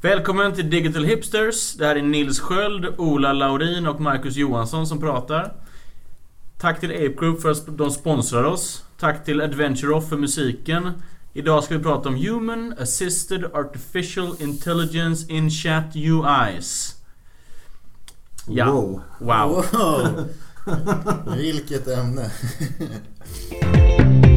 Välkommen till Digital Hipsters. Det här är Nils Sköld, Ola Laurin och Marcus Johansson som pratar. Tack till Ape Group för att de sponsrar oss. Tack till Adventure Off för musiken. Idag ska vi prata om Human Assisted Artificial Intelligence in Chat UIs. Ja. Wow. Wow. Wow. Vilket ämne.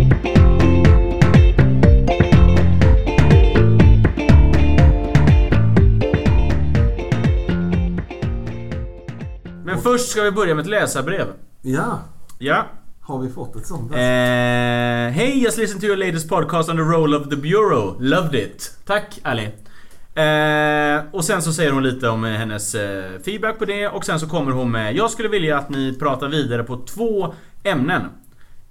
Men först ska vi börja med ett läsarbrev. Ja, Ja. har vi fått ett sånt? Eh, Hey, just listened to your latest podcast on the role of the bureau. Loved it. Tack Ali. Eh, och sen så säger hon lite om hennes eh, feedback på det och sen så kommer hon med Jag skulle vilja att ni pratar vidare på två ämnen.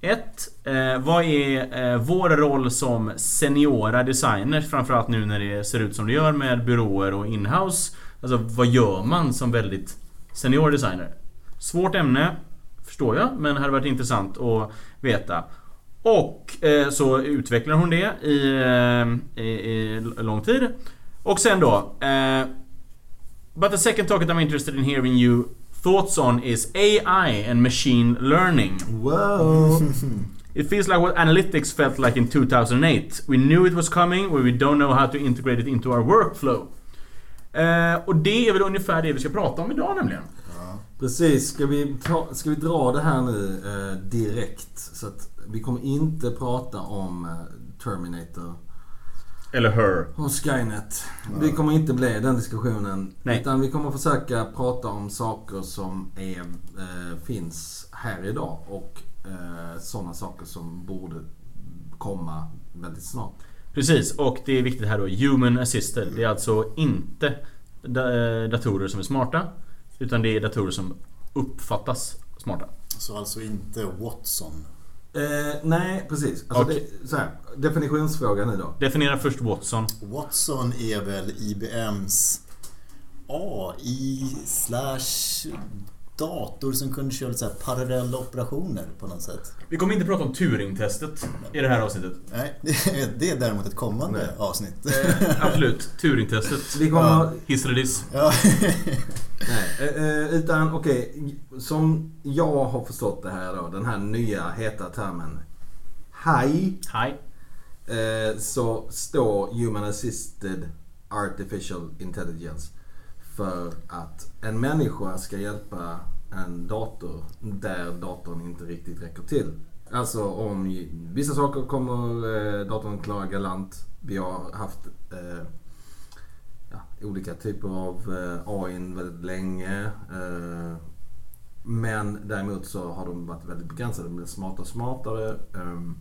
Ett, eh, vad är eh, vår roll som seniora designers framförallt nu när det ser ut som det gör med byråer och inhouse. Alltså vad gör man som väldigt senior designer? Svårt ämne, förstår jag, men det hade varit intressant att veta. Och eh, så utvecklar hon det i, eh, i, i lång tid. Och sen då. Eh, but the second topic I'm interested in hearing you thoughts on is AI and machine learning. Wow! It feels like what analytics felt like in 2008. We knew it was coming, but we don't know how to integrate it into our workflow. Eh, och det är väl ungefär det vi ska prata om idag nämligen. Precis, ska vi, ta, ska vi dra det här nu eh, direkt? Så att vi kommer inte prata om eh, Terminator Eller her. och Skynet. Det kommer inte bli den diskussionen. Nej. Utan vi kommer försöka prata om saker som är, eh, finns här idag och eh, sådana saker som borde komma väldigt snart. Precis, och det är viktigt här då. Human assisted. Det är alltså inte eh, datorer som är smarta. Utan det är datorer som uppfattas smarta. Så alltså inte Watson. Eh, nej, precis. Alltså Okej. det, så här, definitionsfråga nu då. Definiera först Watson. Watson är väl IBMs AI slash dator som kunde köra så här parallella operationer på något sätt. Vi kommer inte prata om Turing-testet i det här avsnittet. Nej, det är, däremot ett kommande Nej. avsnitt. Eh, absolut. Turing-testet. Vi kommer... Ja. Hiss eller diss. Ja. Nej, eh, eh, utan okej. som jag har förstått det här då. Den här nya heta termen. HAI. Hi. Eh, så står Human Assisted Artificial Intelligence för att en människa ska hjälpa en dator där datorn inte riktigt räcker till. Alltså om vissa saker kommer eh, datorn klara galant. Vi har haft eh, ja, olika typer av eh, AI väldigt länge. Eh, men däremot så har de varit väldigt begränsade. De blir smartare och smartare. Ehm,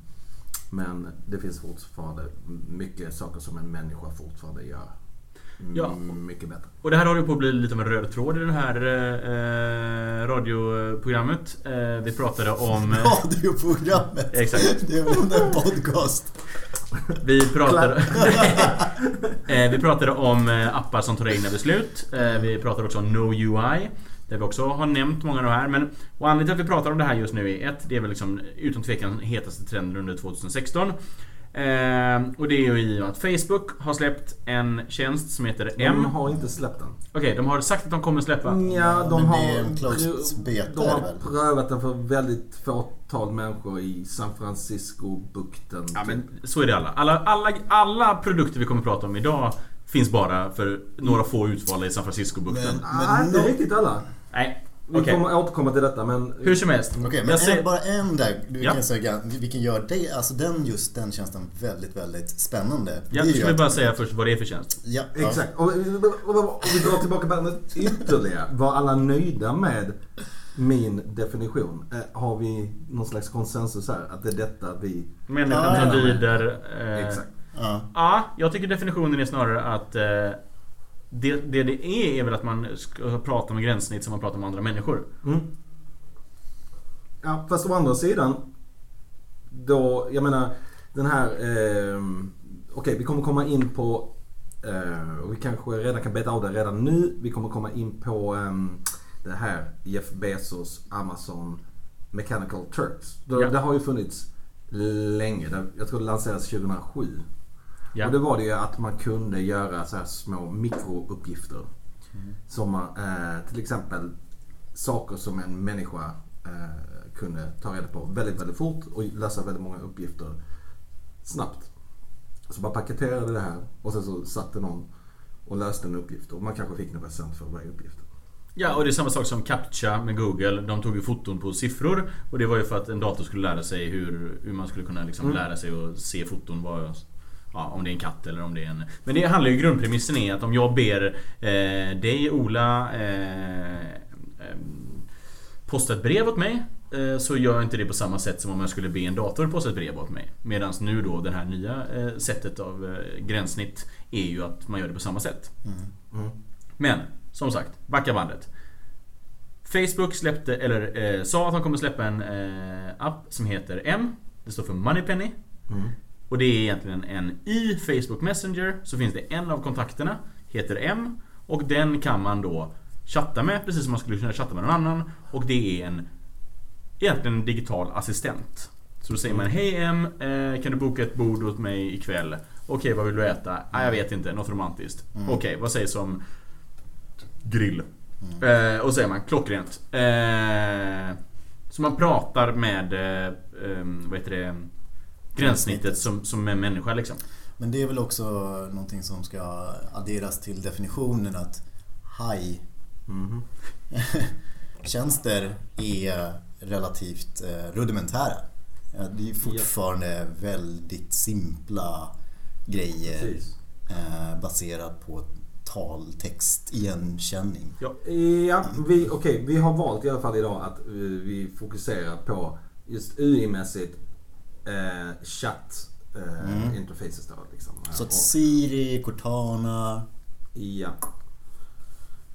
men det finns fortfarande mycket saker som en människa fortfarande gör. Ja. Mm, Mycket bättre. Och det här håller på att bli lite av en röd tråd i det här eh, radioprogrammet. Eh, vi pratade om... Radioprogrammet. Exakt. Det är väl en podcast. Vi pratade, eh, vi pratade om eh, appar som tar egna beslut. Eh, vi pratade också om No UI. Där vi också har nämnt många av de här. Men och anledningen till att vi pratar om det här just nu är ett, det är väl liksom utan tvekan hetaste trenden under 2016. Eh, och det är ju i att Facebook har släppt en tjänst som heter M. De har inte släppt den. Okej, de har sagt att de kommer släppa. Ja, de men har, det är en beta, de har prövat den för väldigt fåtal människor i San Francisco-bukten. Ja, men så är det alla. alla. Alla alla produkter vi kommer att prata om idag finns bara för några få utvalda i San Francisco-bukten. Men- Ah, inte riktigt alla. Nej, Vi okej. kommer återkomma till detta men... Hur som helst. Okej, men Jag ser- en, bara en där. Du Ja. kan säga, vilken gör det, alltså den just den tjänsten väldigt, väldigt spännande. Ja, Det ska vi bara säga först vad det är för tjänst. Ja, ja. Exakt. Och, och, och, och vi drar tillbaka bandet ytterligare. Var alla nöjda med min definition? Eh, har vi någon slags konsensus här? Att det är detta vi... Människan Ah. tar vidare. Eh, Exakt. Ja. Ja, jag tycker definitionen är snarare att eh, det, det det är är väl att man ska prata med gränssnitt som man pratar med andra människor. Mm. Ja, fast å andra sidan. Då, jag menar den här... Eh, Okej, vi kommer komma in på... Eh, och vi kanske redan kan beta av det redan nu. Vi kommer komma in på ehm, det här Jeff Bezos, Amazon, Mechanical Turks. Det, Ja. det har ju funnits länge. Jag tror det lanserades 2007. Ja. Och det var det ju att man kunde göra så här små mikrouppgifter. Som man, eh, till exempel saker som en människa eh, kunde ta reda på väldigt, väldigt fort och lösa väldigt många uppgifter snabbt. Så man paketerade det här och sen så satte någon och löste en uppgift och man kanske fick några cent för varje uppgift. Ja, och det är samma sak som CAPTCHA med Google. De tog ju foton på siffror. Och det var ju för att en dator skulle lära sig hur, hur man skulle kunna liksom Mm. lära sig att se foton. Vad, ja, om det är en katt eller om det är en... Men det handlar ju grundpremissen är att om jag ber eh, dig Ola eh, eh, posta ett brev åt mig. eh, Så gör jag inte det på samma sätt som om jag skulle be en dator posta ett brev åt mig. Medan nu då det här nya eh, sättet av eh, gränssnitt är ju att man gör det på samma sätt. Mm. Men som sagt, backa bandet. Facebook släppte, eller sa att de kommer släppa en app som heter M. Det står för Moneypenny. Mm. Och det är egentligen en i Facebook Messenger så finns det en av kontakterna, heter M. Och den kan man då chatta med precis som man skulle kunna chatta med någon annan. Och det är en egentligen en digital assistent. Så då säger man Hej M, eh, kan du boka ett bord åt mig ikväll? Okej, vad vill du äta? Ah, jag vet inte, något romantiskt. Okej, vad sägs om grill? Eh, och så säger man klockrent. Eh, så man pratar med eh, eh, vad heter det? Gränssnittet som, som en människa liksom. Men det är väl också någonting som ska adderas till definitionen att haj Mhm. tjänster är relativt eh, rudimentära. Ja, Det är fortfarande väldigt simpla grejer Precis. eh, baserat på taltextigenkänning. Ja, vi, okej, vi har valt i alla fall idag att eh, vi fokuserar på just UI-mässigt eh, chatt eh, Mm. interfaces då liksom. Så att Siri, Cortana, Ja.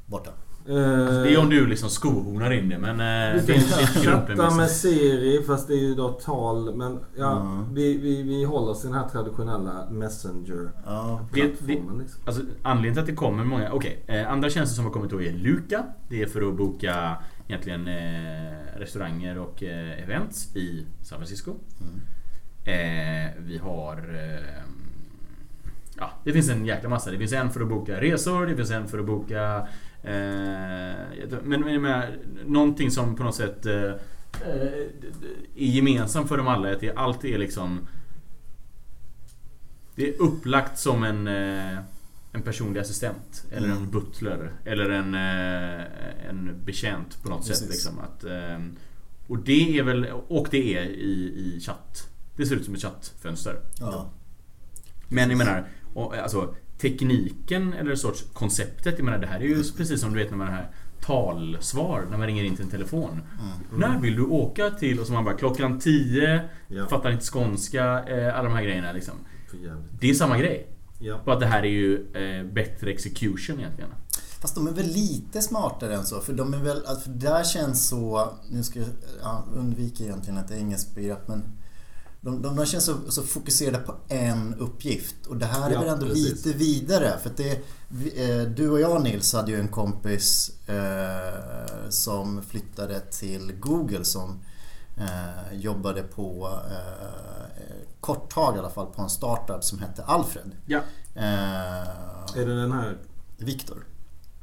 borta. Eh, Det är om du liksom skohornar in det men eh, vi det är ska lite chatta med. Siri fast det är ju då tal. Men ja, Mm. vi, vi, vi håller oss till den här traditionella messenger-plattformen. Ja, Det- liksom. Alltså anledningen till att det kommer många, okej. eh, andra tjänster som har kommit då är Luka. Det är för att boka egentligen eh, restauranger och eh, events i San Francisco. Mm. Eh, vi har... Eh, ja, det finns en jäkla massa. Det finns en för att boka resor, det finns en för att boka... Eh, men men menar, någonting som på något sätt eh, eh, är gemensamt för dem alla är att det alltid är liksom... Det är upplagt som en, eh, en personlig assistent. Eller en Mm. butler. Eller en, en betjänt på något sätt. Precis. Liksom, att, och det är väl... Och det är i, i chatt. Det ser ut som ett chattfönster. ja. Men jag menar, och, alltså tekniken eller sorts konceptet. Jag menar det här är ju precis som du vet när man här talsvar när man ringer in till en telefon. Mm. När vill du åka till? Och så man bara klockan 10, Ja, fattar inte skånska, eh, alla de här grejerna liksom. Det är samma grej. Ja. Bara att det här är ju eh, bättre execution egentligen. Fast de är väl lite smartare än så. För de är väl, alltså, för där känns så, nu ska jag ja, undvika egentligen ett engelskt begrepp men de, de, de känns så, så fokuserade på en uppgift. Och det här är Ja, väl ändå precis. lite vidare. För det, eh, du och jag Nils hade ju en kompis eh, som flyttade till Google som eh, jobbade på, eh, kort tag i alla fall, på en startup som hette Alfred. Ja. Eh, Är det den här... Viktor.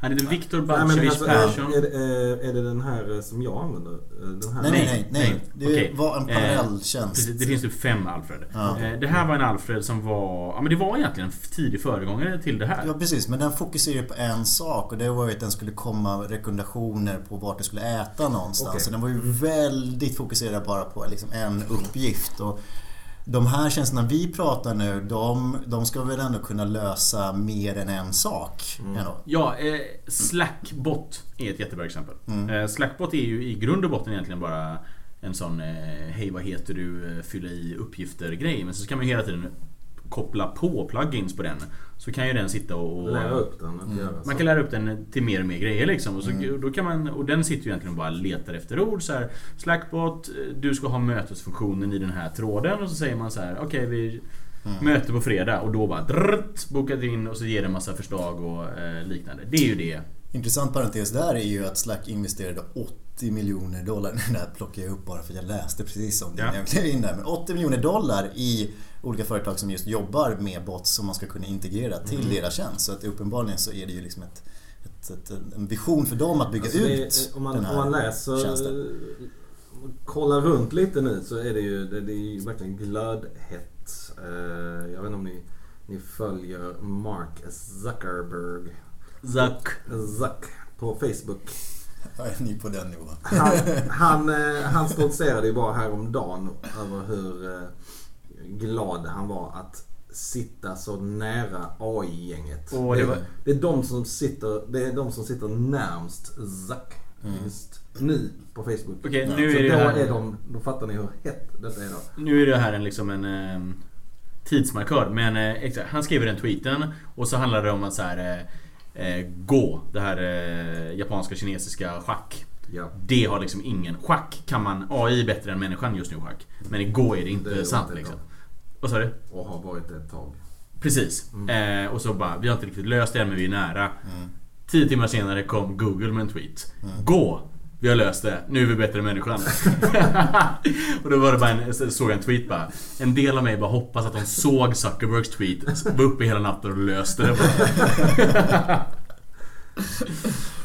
Han heter Viktor Nej, men Balcevic alltså, Persson. är, det, eh, är det den här eh, som jag använder? Eh, Den här? Nej, nej, nej. nej. Det Okej. var en Eh, parallelltjänst. Precis, det finns ju fem Alfred. Ja. Eh, Det här var en Alfred som var... Ja men det var egentligen en tidig föregångare till det här. Ja precis, men den fokuserar på en sak och det var ju att den skulle komma rekommendationer på vart du skulle äta någonstans. Okej. Så den var ju väldigt fokuserad bara på liksom en uppgift. Och de här tjänsterna vi pratar nu, de, de ska väl ändå kunna lösa mer än en sak. Ändå. Ja, eh, Slackbot är ett jättebra exempel. Mm. Eh, Slackbot är ju i grund och botten egentligen bara en sån eh, Hej vad heter du? eh, Fylla i uppgifter grej. Men så kan man hela tiden koppla på plugins på den. Så kan ju den sitta och... Lära upp den Mm. Man kan lära upp den till mer och mer grejer liksom. Och, så, Mm. då kan man, och den sitter ju egentligen och bara letar efter ord. Så här, Slackbot, du ska ha mötesfunktionen i den här tråden. Och så säger man så här, okej vi Mm. möte på fredag. Och då bara drrt, bokat in och så ger det en massa förslag och eh, liknande. Det är ju det Intressant parentes där är ju att Slack investerade 80 miljoner dollar. Det där plockar jag upp bara för att jag läste precis om det Ja. när jag klev in där. Men 80 miljoner dollar i olika företag som just jobbar med bots som man ska kunna integrera till Mm. deras tjänst. Så att uppenbarligen så är det ju liksom ett, ett, ett, en vision för dem att bygga Alltså det är- ut om, man, den om här man läser, tjänsten. kollar runt lite nu så är det ju, det, det är ju verkligen glödhett. Eh, jag vet inte om ni, ni följer Mark Zuckerberg. Zack. Zuck på Facebook. Är ni på den nivån? Han, han, eh, han stoltserade ju bara häromdagen över hur eh, glad han var att sitta så nära AI-gänget. Åh, det det, var- det, är de som sitter, det är de som sitter närmst Zuck just nu på Facebook. Okej, Ja, nu så är det då, här... är de, då fattar ni hur hett detta är då. Nu är det här en, liksom en eh, tidsmarkör. Men eh, exakt, han skriver den tweeten och så handlar det om att så här, eh, eh, gå. Det här eh, japanska kinesiska schack. Ja. Det har liksom ingen... Schack kan man... AI är bättre än människan just nu schack. Men i gå är det inte Det är sant liksom. Vad sa du? Och har varit det ett tag. Precis. Mm. Eh, och så bara, vi har inte riktigt löst det än men vi är nära. Mm. Tio timmar senare kom Google med en tweet. Gå! Vi har löst det. Nu är vi bättre än människan. och då var det bara en, så såg jag en tweet bara. En del av mig bara hoppas att de såg Zuckerbergs tweet, var uppe hela natten och löste det bara.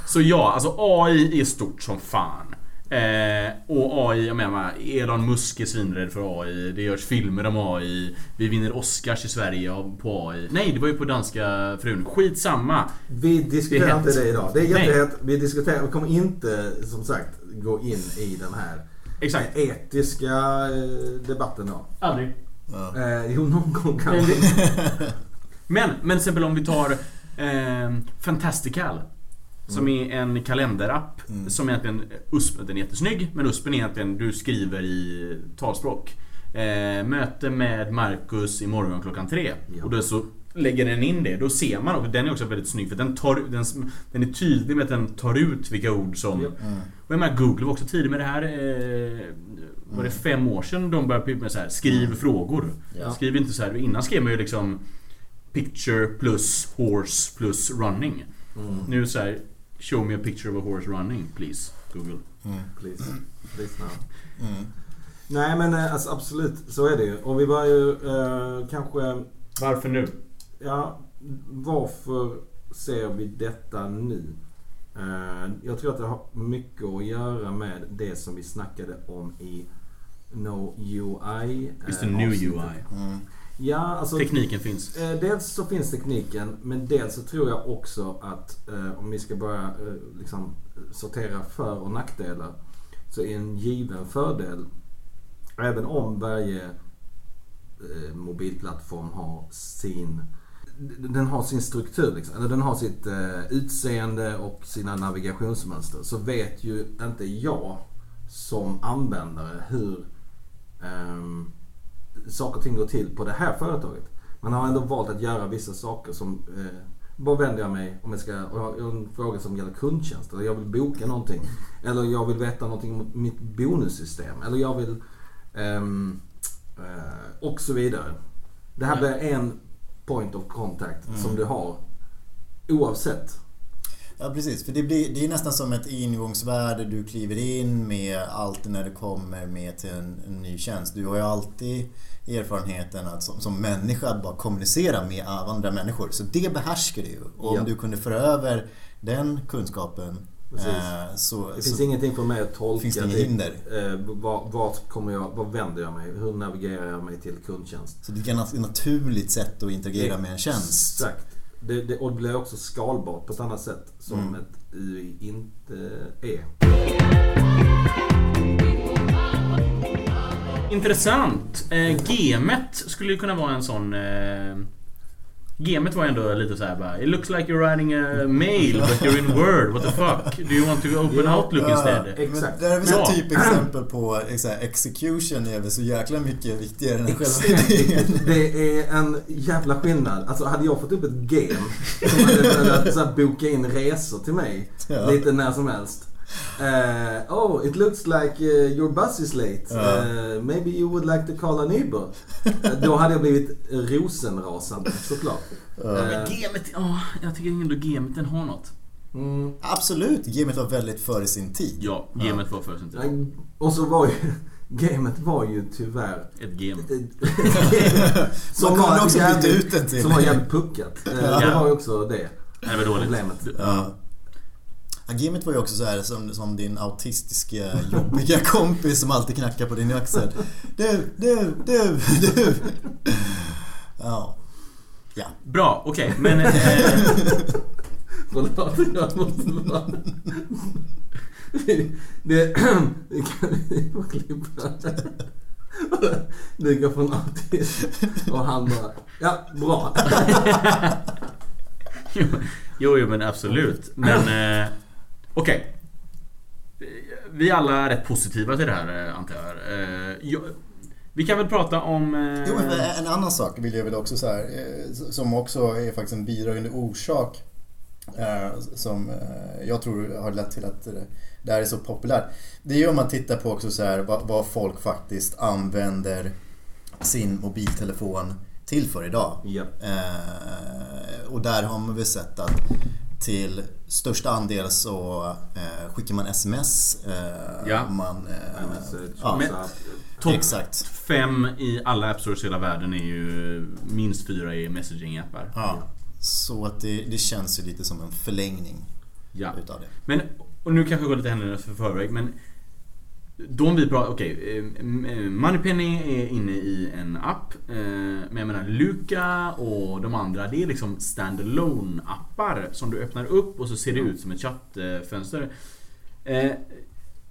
Så ja, alltså AI är stort som fan. Eh, och AI, jag menar Elon Musk är svinrädd för AI. Det görs filmer om AI. Vi vinner Oscars i Sverige på AI. Nej, det var ju på danska frun. Skitsamma. Vi diskuterar Det inte det idag. Det är jättehett. Vi diskuterar, vi kommer inte som sagt gå in i den här Exakt. etiska eh, debatten då. Aldrig. Ja. Eh, jo, någon gång Men, kanske. men, men till exempel om vi tar eh, Fantastical. Som är en kalenderapp. Mm. Som egentligen, USP, den är jättesnygg. Men USPen är egentligen, du skriver i talspråk. Eh, möte med Marcus imorgon klockan tre. Ja. Och då så lägger den in det. Då ser man, och den är också väldigt snygg för den, tar, den, den är tydlig med att den tar ut vilka ord som... Ja. Mm. Och jag menar, Google var också tidig med det här. Eh, var det fem år sedan de började med så här, skriv frågor. Ja. Skriv inte så här. Innan skrev man ju liksom Picture plus horse plus running. Mm. Nu så här Show me a picture of a horse running please Google. Mm. Please. Please now. Mm. Nej men eh, alltså, absolut, så är det ju. Och vi var ju eh, kanske... Varför nu? Ja, varför ser vi detta nu? Eh, jag tror att det har mycket att göra med det som vi snackade om i No UI. Just the eh, new avsnittet. UI. Mm. Ja, alltså... Tekniken finns. Eh, Dels så finns tekniken men dels så tror jag också att eh, om vi ska börja eh, liksom, sortera för och nackdelar så är en given fördel även om varje eh, mobilplattform har sin den har sin struktur liksom. Eller den har sitt eh, utseende och sina navigationsmönster. Så vet ju inte jag som användare hur ehm, saker och ting går till på det här företaget. Man har ändå valt att göra vissa saker som eh, vad vänder jag mig om jag ska, och jag har en fråga som gäller kundtjänst eller jag vill boka någonting. Eller jag vill veta någonting om mitt bonussystem. Eller jag vill ehm, eh, och så vidare. Det här blir en point of contact som du har oavsett. Ja precis, för det, blir, det är nästan som ett ingångsvärde du kliver in med alltid när du kommer med till en, en ny tjänst. Du har ju alltid erfarenheten att som, som människa att bara kommunicera med andra människor. Så det behärskar du ju. Och om Ja. du kunde föra över den kunskapen eh, så, Det så finns ingenting för mig att tolka. finns det inget hinder. Eh, vad, vad, kommer jag, vad vänder jag mig? Hur navigerar jag mig till kundtjänst? Så det är ett naturligt sätt att interagera med en tjänst. Exakt. Det, det, och det blir också skalbart på ett annat sätt som Mm. ett UI inte är. Intressant. Eh, Gemet skulle ju kunna vara en sån... Eh, Gemet var ändå lite så här bara It looks like you're writing a mail but you're in Word. What the fuck? Do you want to open Outlook instead? Exakt. Men där har vi så Ja. typexempel på här, execution är väl så jäkla mycket viktigare än själva Exakt. idén. Det är en jävla skillnad. Alltså hade jag fått upp ett game som hade velat boka in resor till mig Ja. lite när som helst. Eh, oh, it looks like uh, your bus is late. Ja. Eh, maybe you would like to call a neighbor. Eh, Då hade jag blivit rosenrasande såklart. Ja. Eh, Men Gemet, ja, jag tycker ändå Gemet den har något. Mm. Absolut, gamet var väldigt före sin tid. Ja, gamet var för sin tid. Nej, Och så var ju... Gamet var ju tyvärr... Ett game. Man kunde var också byta jävligt- ut den till. Som var jävligt puckat. Eh, Det Ja. var ju också det. Det var dåligt. Problemet. Ja. Ja, gamet var ju också så här som, som din autistiska jobbiga kompis som alltid knackar på din axel. Du, du, du, du. Ja. Ja. Bra, okej. Men... Eh, Förlåt, jag måste bara... Det... Vi få klippa. Det går från autist och han bara... Ja, bra. jo, jo, jo, men absolut. Men... Okej. Vi alla är rätt positiva till det här, eh, antar jag. Eh, jag. Vi kan väl prata om... Eh, Jo, en annan sak vill jag väl också så här, som också är faktiskt en bidragande orsak som jag tror har lett till att det här är så populärt. Det är ju om man tittar på också så här vad, folk faktiskt använder sin mobiltelefon till för idag. Ja. Och där har man väl sett att till största andel så eh, skickar man sms. Eh, Ja. Man, eh, Message, ja, Men- Exakt. fem i alla App Stores i hela världen är ju... Minst fyra är messaging-appar. Ja. Så att det, det känns ju lite som en förlängning Ja. utav det. Men, och nu kanske jag går lite händelserna för förväg men de vi pratar, okej. eh, Moneypenny är inne i en app. eh, Men jag menar Luca och de andra det är liksom standalone appar som du öppnar upp och så ser det ut som ett chattfönster. Eh,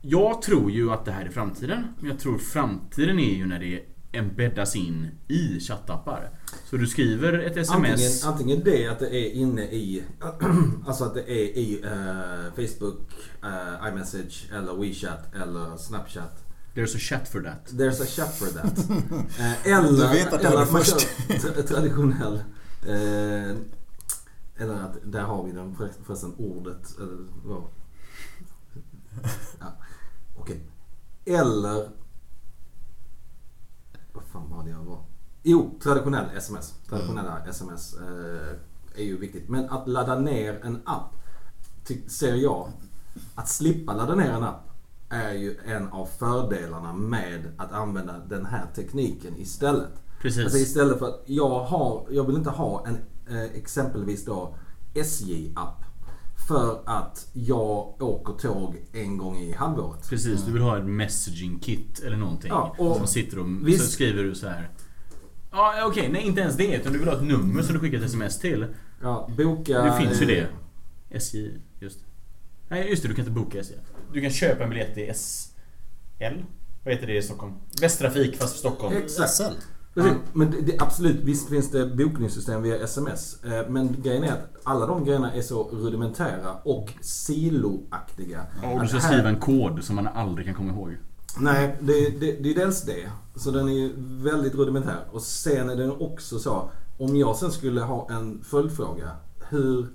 Jag tror ju att det här är framtiden. Men jag tror framtiden är ju när det embeddas in i chattappar. Så du skriver ett Antingen, sms. antingen det att det är inne i, alltså att det är i eh, Facebook, eh, iMessage eller WeChat eller Snapchat. There's a chat for that. There's a chat for that. Eh, eller, Du vet att eller att man först. kör tra- traditionell eller att, där har vi den förresten- ordet. Eller, vad? ja, Okej. Eller... Vad fan var det jag var? Jo, traditionell sms. Traditionella sms eh, är ju viktigt. Men att ladda ner en app, ser jag, att slippa ladda ner en app är ju en av fördelarna med att använda den här tekniken istället. Precis. Alltså istället för att jag har, jag vill inte ha en eh, exempelvis då SJ-app. För att jag åker tåg en gång i halvåret. Precis, du vill ha ett messaging kit eller någonting. Ja, och som sitter och visst- så skriver du så här. Ja, okej, nej inte ens det. Utan du vill ha ett nummer som du skickar ett sms till. Ja, boka... Det finns ju det. SJ, just. Nej, just det. Du kan inte boka SJ. Du kan köpa en biljett i SL. Vad heter det i Stockholm? Västtrafik fast för Stockholm. Exakt. SL. Precis. Men det, absolut, visst finns det bokningssystem via sms. Eh, Men grejen är att alla de grejerna är så rudimentära och siloaktiga. Ja, och du ska här- skriva en kod som man aldrig kan komma ihåg. Nej, det, det, det är dels det. Så den är ju väldigt rudimentär. Och sen är den också så. Om jag sen skulle ha en följdfråga. Hur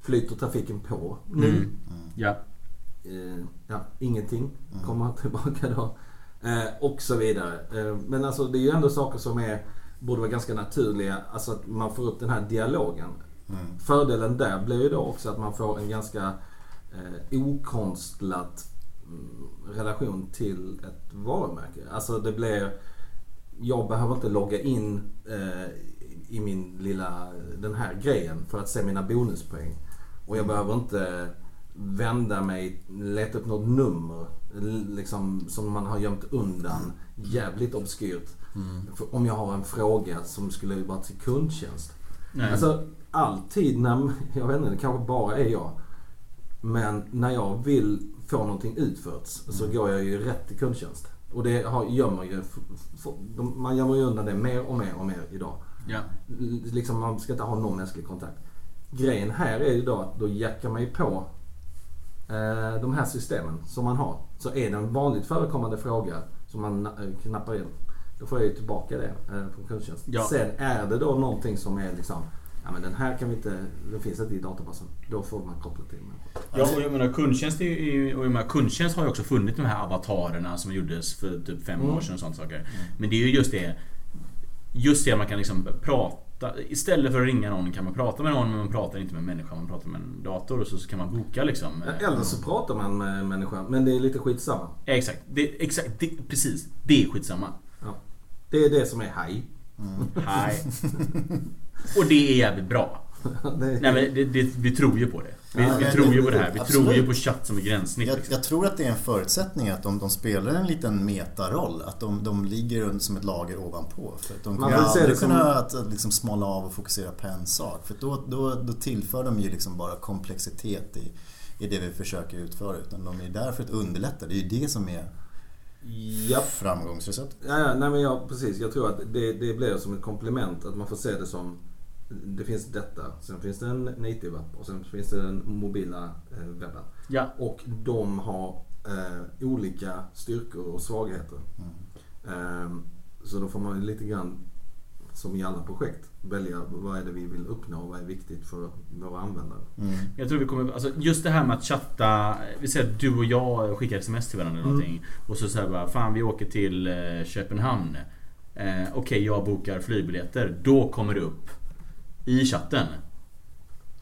flyter trafiken på nu? Mm. Ja. Eh, ja, ingenting. Kommer tillbaka då. Eh, och så vidare. Eh, men alltså det är ju ändå saker som är, borde vara ganska naturliga. Alltså att man får upp den här dialogen. Fördelen där blir ju då också att man får en ganska eh, okonstlat mm, relation till ett varumärke. Alltså det blir... Jag behöver inte logga in eh, i min lilla, den här grejen för att se mina bonuspoäng. Och jag behöver inte vända mig, leta upp något nummer liksom, som man har gömt undan. Jävligt obskyrt. För om jag har en fråga som skulle vara till kundtjänst. Nej. Alltså alltid när, jag vet inte, det kanske bara är jag. Men när jag vill få någonting utfört så går jag ju rätt till kundtjänst. Och det har, gömmer ju, man gömmer ju undan det mer och mer och mer idag. ja. Liksom man ska inte ha någon mänsklig kontakt. Grejen här är ju då att då jackar man ju på de här systemen som man har. Så är det en vanligt förekommande fråga som man eh, knappar in. Då får jag ju tillbaka det eh, från kundtjänst. Ja. Sen är det då någonting som är liksom Ja men den här kan vi inte, den finns inte i databasen. Då får man koppla till människor. Ja, och jag menar kundtjänst, ju, och jag menar, kundtjänst har ju också funnit de här avatarerna som gjordes för typ fem Mm. år sedan och sånt saker. Men det är ju just det Just det att man kan liksom prata chatta. Istället för att ringa någon kan man prata med någon men man pratar inte med en människa. Man pratar med en dator och så kan man boka liksom. Eller så pratar man med en människa, men det är lite skitsamma. Exakt. Det, exakt det, precis. Det är skitsamma. Ja. Det är det som är haj. Hej. Och det är jävligt bra. Det är- Nej men det, det, vi tror ju på det. Vi, Ja, vi men tror det- ju på det här. Vi absolut. tror ju på chatt som ett gränssnitt. Jag, Liksom. jag tror att det är en förutsättning att de, de spelar en liten metaroll. Att de, de ligger som ett lager ovanpå. För att de Man kommer aldrig det som- kunna att, att liksom smala av och fokusera på en sak. För då, då, då tillför de ju liksom bara komplexitet i, i det vi försöker utföra. Utan de är där för att underlätta. Det är ju det som är Japp. framgångsrecept. Ja, ja, nej men jag, precis. Jag tror att det, det blir som ett komplement. Att man får se det som det finns detta, sen finns det en native app och sen finns det den mobila eh, webben. Ja. Och de har eh, olika styrkor och svagheter. Eh, så då får man lite grann, som i alla projekt, välja vad är det vi vill uppnå och vad är viktigt för våra användare. Jag tror vi kommer, alltså just det här med att chatta. Vi säger att du och jag skickar sms till varandra eller någonting. Och så säger bara, fan vi åker till eh, Köpenhamn. Eh, Okej, jag bokar flygbiljetter. Då kommer det upp i chatten.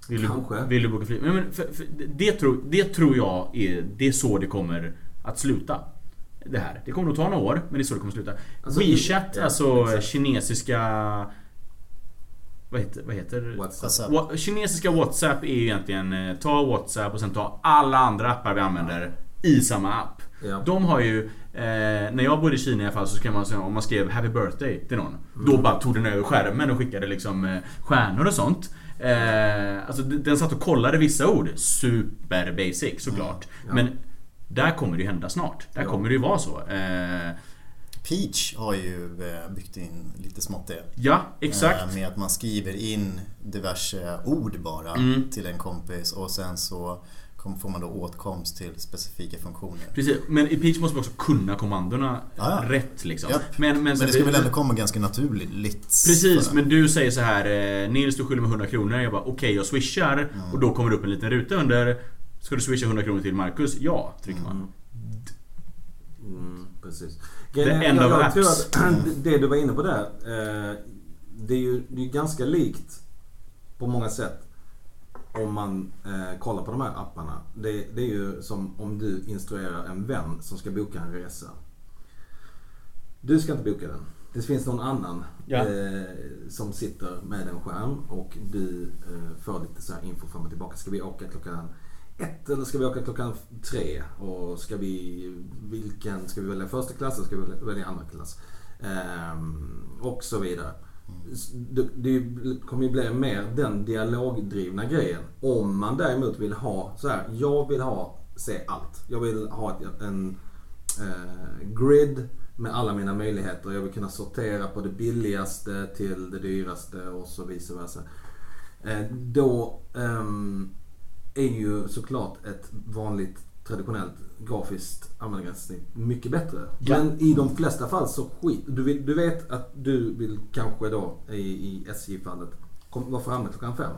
Vill du, Kanske. Vill du boka flyg? Men, men för, för, det, tror, det tror jag är, det är så det kommer att sluta. Det här. Det kommer nog ta några år, men det är så det kommer att sluta. Alltså, WeChat, ja, alltså exakt. kinesiska... Vad heter, vad heter WhatsApp. Wa- Kinesiska WhatsApp är ju egentligen eh, ta WhatsApp och sen ta alla andra appar vi använder i samma app. Ja. De har ju, eh, när jag bodde i Kina i alla fall så skrev man, så- om man skrev Happy birthday till någon. Då bara tog den över skärmen och skickade liksom eh, stjärnor och sånt. Eh, alltså den satt och kollade vissa ord. Super basic såklart. Ja. Men där kommer det ju hända snart. Där Ja. kommer det ju vara så. Eh, Peach har ju eh, byggt in lite smått det. ja, exakt. Eh, Med att man skriver in diverse ord bara Mm. till en kompis och sen så får man då åtkomst till specifika funktioner. Precis, men i Peach måste man också kunna kommandona Ja, ja. rätt liksom. Japp. Men, Men det ska väl ändå komma ganska naturligt? Precis, men du säger så här eh, Nils du skyller mig 100 kronor. Jag bara okej jag swishar. Och då kommer det upp en liten ruta under. Ska du swisha 100 kronor till Marcus? Ja, trycker man. Mm, precis. The end jag, of jag apps. tror att det du var inne på där. Eh, det är ju det är ganska likt på många sätt. Om man eh, kollar på de här apparna. Det, det är ju som om du instruerar en vän som ska boka en resa. Du ska inte boka den. Det finns någon annan Ja. eh, som sitter med en skärm och du eh, får lite så här info fram och tillbaka. Ska vi åka klockan ett eller ska vi åka klockan tre? Och ska vi, vilken, ska vi välja första klass eller ska vi välja- välja andra klass? Ehm, och så vidare. Det, det kommer ju bli mer den dialogdrivna grejen. Om man däremot vill ha så här, jag vill ha, se allt. Jag vill ha ett, en eh, grid med alla mina möjligheter. Jag vill kunna sortera på det billigaste till det dyraste och så vice versa. Eh, då eh, är ju såklart ett vanligt traditionellt grafiskt användargränssnitt mycket bättre. Ja. Men i de flesta fall så skit. Du, vill, du vet att du vill kanske då i, i SJ-fallet vara framme klockan fem.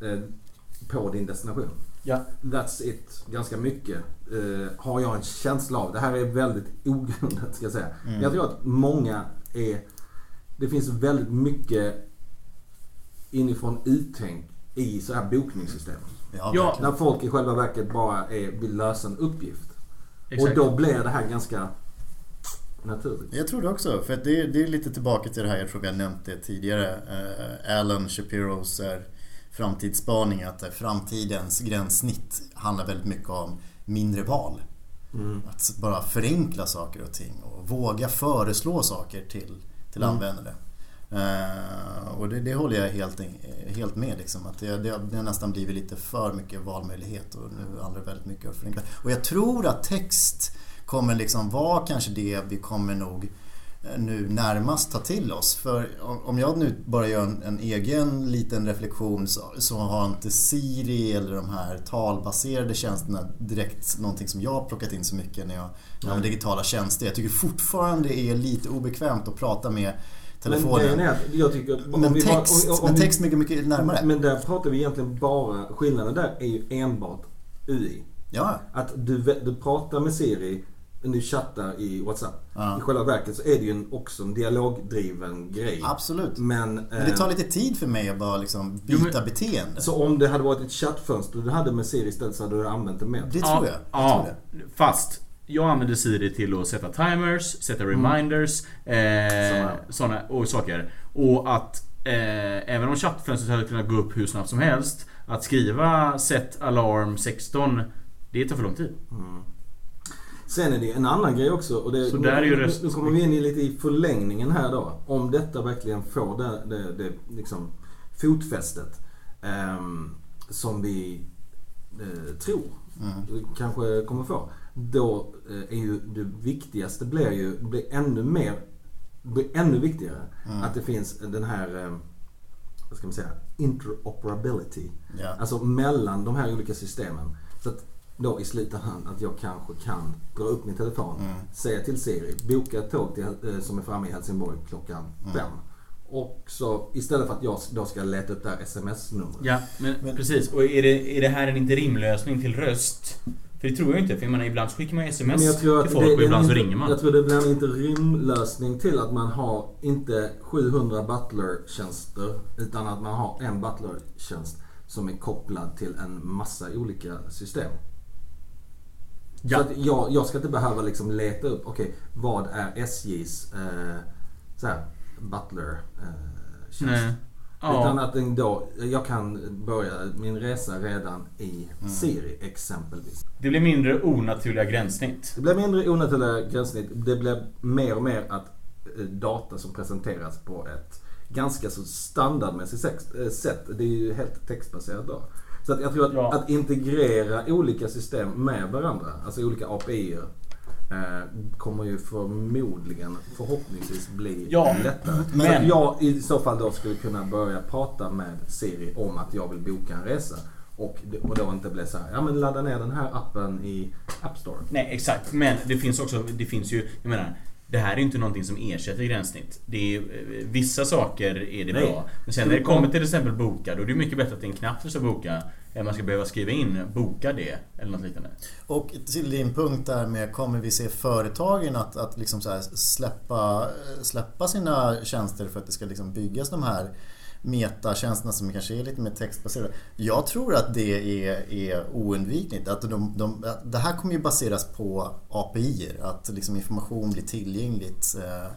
Eh, på din destination. Ja. That's it. Ganska mycket eh, har jag en känsla av. Det här är väldigt ogrundat ska jag säga. Men jag tror att många är... Det finns väldigt mycket inifrån uttänk i så här bokningssystem. Ja, Ja. När folk i själva verket bara är, vill lösa en uppgift. Exakt. Och då blir det här ganska naturligt. Jag tror det också, för det, är- det är lite tillbaka till det här, jag tror vi har nämnt det tidigare. Eh, Alan Shapiros är framtidsspaning, att eh, framtidens gränssnitt handlar väldigt mycket om mindre val. Att bara förenkla saker och ting och våga föreslå saker till, till användare. Eh, och det, det håller jag helt, helt med liksom. Att det, det, det har nästan blivit lite för mycket valmöjlighet och nu handlar det väldigt mycket om att förenkla. Och jag tror att text kommer liksom vara kanske det vi kommer nog eh, nu närmast ta till oss. För om- jag nu bara gör en, en egen liten reflektion så, så har inte Siri eller de här talbaserade tjänsterna direkt någonting som jag har plockat in så mycket när jag använder digitala tjänster. Jag tycker fortfarande det är lite obekvämt att prata med telefonen. är att jag tycker... Men bara- text, om- om men vi- text mycket, mycket närmare. Men där pratar vi egentligen bara... Skillnaden där är ju enbart UI. Ja, Att du, du pratar med Siri du chattar i WhatsApp. Ja. I själva verket så är det ju en, också en dialogdriven grej. Absolut. Men, Men det tar eh, lite tid för mig att bara liksom Jo, byta men- beteende. Så om det hade varit ett chattfönster du hade med Siri istället så hade du använt det mer? Det tror jag. jag Ja, tror det. fast jag använder Siri till att sätta timers, sätta reminders, eh, Samma. såna och saker. Och att eh, även om chattfönstret hade kunnat gå upp hur snabbt som helst, att skriva set alarm 16, det tar för lång tid. Sen är det en annan grej också. Och det, Så nu, där är ju nu, nu kommer vi in i lite i förlängningen här då. Om detta verkligen får det, det, det liksom fotfästet ehm, som vi eh, tror kanske kommer få. Då eh, är ju det viktigaste blir ju blir ännu mer blir ännu viktigare att det finns den här eh, vad ska man säga interoperability. Ja. Alltså mellan de här olika systemen. Så att då i slutändan att jag kanske kan dra upp min telefon, säga till Siri, boka ett tåg till, eh, som är framme i Helsingborg klockan fem. Och så istället för att jag då ska leta upp det här sms-numret. Ja, men, precis. Och är det, är det här en interimlösning till röst? För det tror jag inte. För jag menar, ibland så skickar man sms Men jag tror att till folk det, och ibland så inte- ringer man. Jag tror det blir en interimlösning till att man har inte 700 butler-tjänster utan att man har en butler-tjänst som är kopplad till en massa olika system. Ja. Så att jag, jag ska inte behöva liksom leta upp, okej, vad är SJs eh, så här? Nej. Utan Ja. att den då, jag kan börja min resa redan i Mm. Siri exempelvis. Det blir mindre onaturliga gränssnitt. Det blir mindre onaturliga gränssnitt. Det blir mer och mer att eh, data som presenteras på ett ganska så standardmässigt eh, sätt. Det är ju helt textbaserat då. Så att jag tror att, Ja. att integrera olika system med varandra, alltså olika API-er, kommer ju förmodligen, förhoppningsvis bli Ja, lättare. men- Så att jag i så fall då skulle kunna börja prata med Siri om att jag vill boka en resa. Och, då inte bli så här, ja men ladda ner den här appen i App Store. Nej, exakt. Men det finns också, det finns ju, jag menar, det här är inte någonting som ersätter gränssnitt. Det är, eh, vissa saker är det Nej. bra. Men sen när det kommer till exempel boka, då är det mycket bättre att det är en knapp som ska boka än man ska behöva skriva in boka det eller något liknande. Och till din punkt där med kommer vi se företagen att, att liksom släppa, släppa sina tjänster för att det ska liksom byggas de här metatjänsterna som kanske är lite mer textbaserade. Jag tror att det är, är oundvikligt. Att de, de, att det här kommer ju baseras på API-er. Att liksom information blir tillgängligt eh,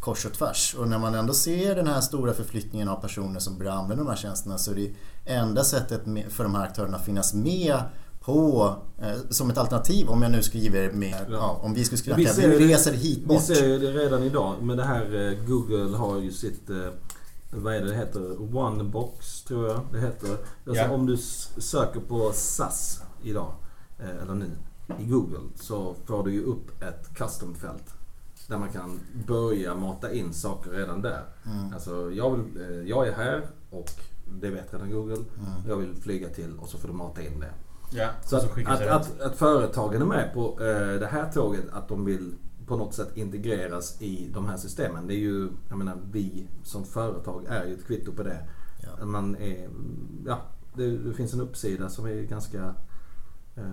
kors och tvärs. Och när man ändå ser den här stora förflyttningen av personer som börjar använda de här tjänsterna så är det enda sättet för de här aktörerna att finnas med på, eh, som ett alternativ om jag nu skriver med, ja. om vi skulle skriva Vi vi reser hit Vi bort. ser ju det redan idag. Men det här eh, Google har ju sitt, eh, vad är det det heter? Onebox tror jag det heter. Alltså Ja. om du söker på SAS idag, eh, eller nu, i Google så får du ju upp ett custom-fält. Där man kan börja mata in saker redan där. Alltså jag, vill, eh, jag är här och det vet redan Google. Jag vill flyga till och så får du mata in det. Ja, Så att, att, att, att företagen är med på eh, det här tåget, att de vill på något sätt integreras i de här systemen. Det är ju, jag menar vi som företag är ju ett kvitto på det. Ja. Man är, ja, det, det finns en uppsida som är ganska eh,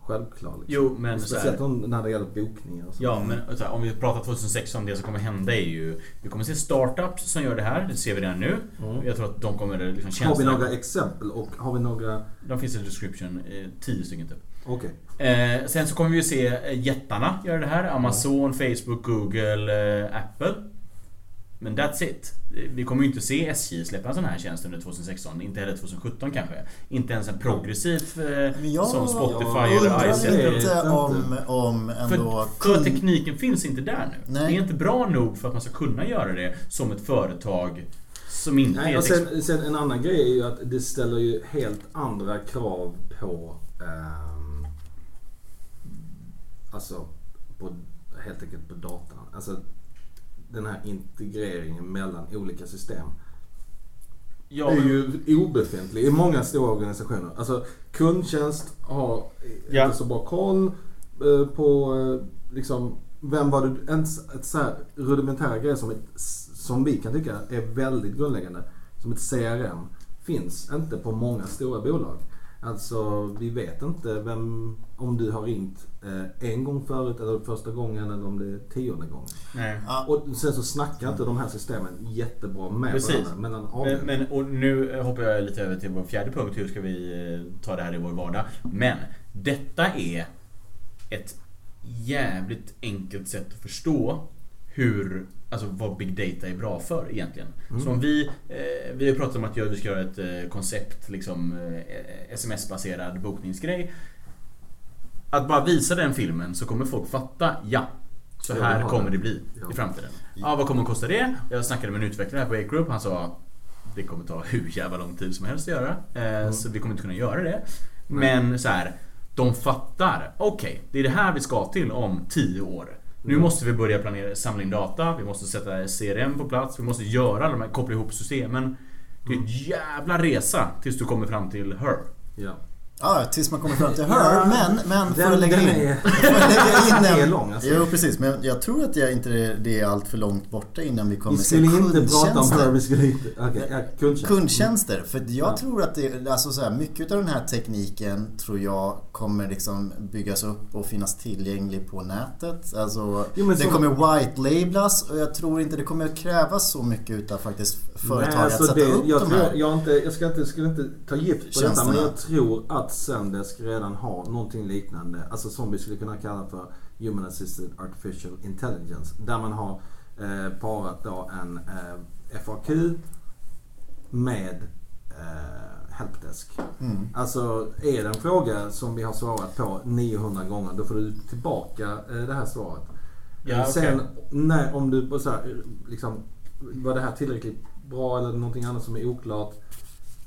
självklar. Liksom. Jo, men Speciellt om, när det gäller bokningar och så. Ja, men här, om vi pratar 2016, det som kommer hända är ju... Vi kommer se startups som gör det här, det ser vi redan nu. Mm. Jag tror att de kommer liksom Har vi några exempel och har vi några... De finns i description, eh, 10 stycken typ. Okej. Eh, sen så kommer vi ju se eh, jättarna göra det här. Amazon, Facebook, Google, eh, Apple. Men that's it. Eh, Vi kommer ju inte se SJ släppa en sån här tjänst under 2016. Inte heller 2017 kanske. Inte ens en progressiv eh, jag som Spotify jag eller iSet. lite om, om ändå... För, för tekniken finns inte där nu. Nej. Det är inte bra nog för att man ska kunna göra det som ett företag som inte Nej, är och sen, sen en annan grej är ju att det ställer ju helt andra krav på ehm, Alltså på, helt enkelt på datan. Alltså den här integreringen mellan olika system Ja, är men- ju obefintlig i många stora organisationer. Alltså kundtjänst har Ja. inte så bra koll eh, på eh, liksom vem var det, ens ett så här rudimentära grej som, ett, som vi kan tycka är väldigt grundläggande. Som ett CRM finns inte på många stora bolag. Alltså vi vet inte vem, om du har ringt eh, en gång förut eller första gången eller om det är tionde gången. Nej. Och sen så snackar inte de här systemen jättebra med Precis. varandra. Men, men, och nu hoppar jag lite över till vår fjärde punkt. Hur ska vi eh, ta det här i vår vardag? Men detta är ett jävligt enkelt sätt att förstå hur, alltså vad Big Data är bra för egentligen. Så om vi, eh, vi har pratat om att vi ska göra ett eh, koncept, liksom eh, sms-baserad bokningsgrej. Att bara visa den filmen så kommer folk fatta, ja. Så här kommer det bli i framtiden. Ja, vad kommer det kosta det? Jag snackade med en utvecklare här på A-Group. Han sa det kommer ta hur jävla lång tid som helst att göra. Eh, Så vi kommer inte kunna göra det. Men så här, de fattar. Okej, det är det här vi ska till om 10 år. Nu måste vi börja planera, samla in data, vi måste sätta CRM på plats, vi måste göra alla de här, koppla ihop systemen. Det är en jävla resa tills du kommer fram till Her. ja. Ja, tills man kommer fram till Her. Men, men för den- att lägga in... är- För att lägga in Den är lång, alltså. Jo precis, men jag tror att jag inte det är allt för långt borta innan vi kommer Vi skulle inte prata om kundtjänster. här, vi skulle inte... Okej, ja, kundtjänst. Kundtjänster. För jag Ja. tror att det, alltså så här, mycket av den här tekniken tror jag kommer liksom byggas upp och finnas tillgänglig på nätet. Alltså, Jo, det så- kommer white-lablas och jag tror inte det kommer att krävas så mycket utav faktiskt företag Nej, att alltså sätta det, upp jag, de tror, här. jag, inte, jag ska inte, skulle inte ta gift på detta men jag tror att Zendesk redan har någonting liknande. Alltså som vi skulle kunna kalla för Human Assisted Artificial Intelligence. Där man har eh, parat då en eh, FAQ med eh, Helpdesk. Mm. Alltså är det en fråga som vi har svarat på 900 gånger då får du tillbaka eh, det här svaret. Ja, okej. Sen när, om du bara så här, liksom, var det här tillräckligt bra eller någonting annat som är oklart.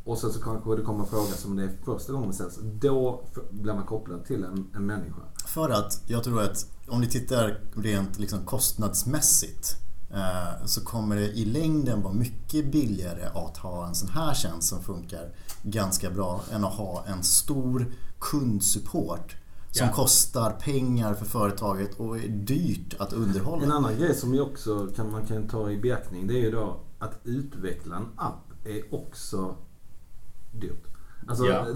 Och sen så kanske det kommer en fråga som det är första gången ställs. Då blir man kopplad till en, en människa. För att jag tror att om ni tittar rent liksom kostnadsmässigt eh, så kommer det i längden vara mycket billigare att ha en sån här tjänst som funkar ganska bra än att ha en stor kundsupport som Ja. kostar pengar för företaget och är dyrt att En underhålla. annan grej som också kan, man kan ta i beaktning det är ju då att utveckla en app är också dyrt. Alltså Ja.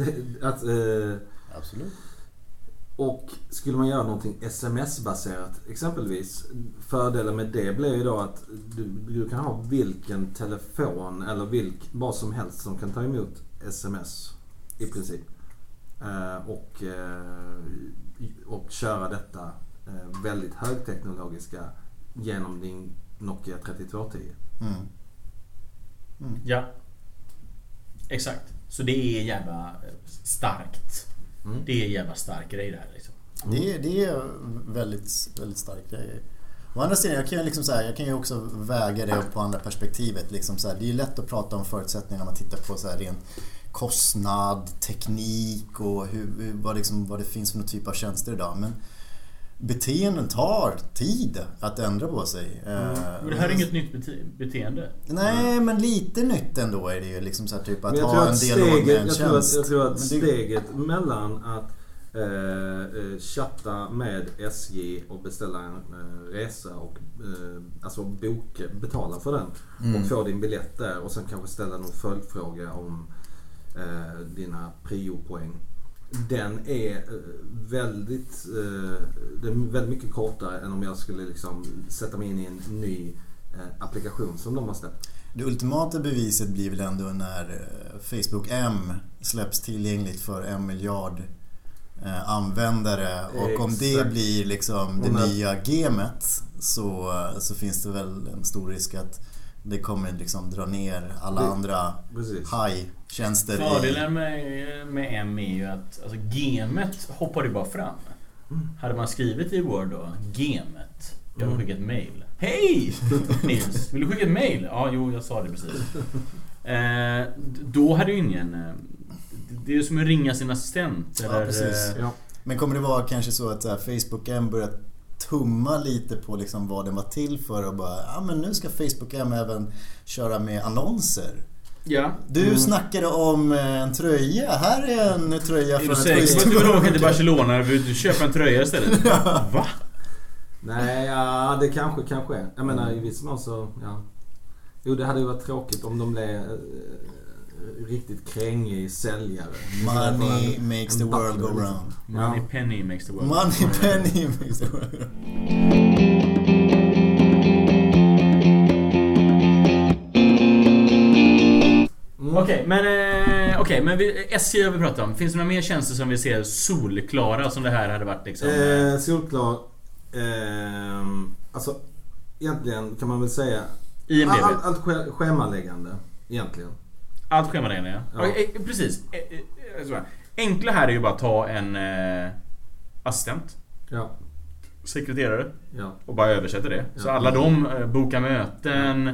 att... Eh, Absolut. Och skulle man göra någonting sms-baserat exempelvis. Fördelen med det blir ju då att du, du kan ha vilken telefon eller vilk, vad som helst som kan ta emot sms i princip. Eh, och, eh, och köra detta eh, väldigt högteknologiska genom din Nokia 3210. Mm. Ja. Exakt. Så det är jävla eh, starkt. Mm. Det är jävla stark grej det här liksom. Det, är- det är väldigt, väldigt starkt. grej. Å andra sidan, jag kan, ju liksom så här, jag kan ju också väga det upp på andra perspektivet. Liksom så här, det är ju lätt att prata om förutsättningar när man tittar på så här rent kostnad, teknik och hur, hur, vad, liksom, vad det finns för någon typ av tjänster idag. Men beteenden tar tid att ändra på sig. Eh, Men det här är inget nytt bete- beteende. Nej, men lite nytt ändå är det ju. Liksom så här, typ att ha en att dialog med steget, en jag tror att, jag tror att Men det- steget mellan att eh, eh, chatta med SJ och beställa en eh, resa och eh, alltså boka, betala för den Mm. och få din biljett där och sen kanske ställa någon följdfråga om eh, dina priopoäng. Den är eh, väldigt, eh, den är väldigt mycket kortare än om jag skulle liksom sätta mig in i en ny eh, applikation som de har släppt. Det ultimata beviset blir väl ändå när Facebook M släpps tillgängligt för en miljard användare och om det blir liksom det nya gamet så, så finns det väl en stor risk att det kommer liksom dra ner alla Det- andra Precis. high-tjänster. Fördelen med, med M är ju att alltså, gemet hoppar ju bara fram. Hade man skrivit i Word då, gemet. Jag vill Mm. skicka ett mail. Hej! Nils, vill du skicka ett mail? Ja, jo, jag sa det precis. Eh, då hade ju ingen... eh, Det är ju som att ringa sin assistent. Ja, Eller, precis. eh, Ja. Men kommer det vara kanske så att så här, Facebook M börjar tumma lite på liksom vad den var till för och bara ja men nu ska Facebook även köra med annonser. Ja. Du Mm. snackade om eh, en tröja. Här är en tröja Är från du ett säker på att du vill åka till. Barcelona? Vill du köpa en tröja istället? Va? Nej, ja, det kanske, kanske är. Jag menar i viss mån så, ja. Jo, det hade ju varit tråkigt om de blev... eh, riktigt krängig säljare. Money En- makes en the world go round. Money Ja. penny makes the world. Money penny makes the world go round. Mm. Okej, men, eh, okej, men vi, SJ har vi pratat om. Finns det några mer tjänster som vi ser solklara som det här hade varit liksom? Eh, solklar. Eh, alltså, egentligen kan man väl säga... IMDB? Allt, allt schemaläggande, egentligen. Allt schemaläggande ja. Ja. Eh, precis. Eh, eh. Enkla här är ju bara att ta en eh, assistent, Ja. sekreterare ja. och bara översätta det. Så alla de, eh, boka möten,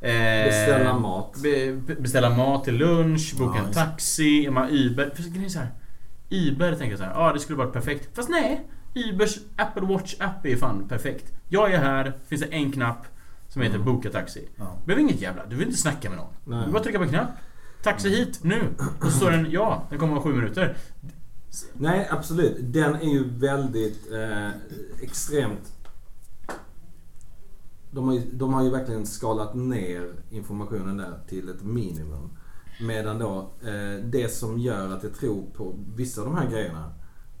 eh, Beställa mat. Be, be- beställa mat till lunch, boka Ja, en taxi, man Uber. För så här. Uber tänker jag så här, ja ah, det skulle varit perfekt. Fast nej! Ubers Apple Watch app är ju fan perfekt. Jag är här, finns det en knapp som heter Mm. boka taxi. Ja. Behöver inget jävla, du vill inte snacka med någon. Nej. Du bara trycka på en knapp. Taxi hit, nu! Och så står den, ja, den kommer om sju minuter. Nej, absolut. Den är ju väldigt eh, extremt... De har, ju, de har ju verkligen skalat ner informationen där till ett minimum. Medan då, eh, det som gör att jag tror på vissa av de här grejerna.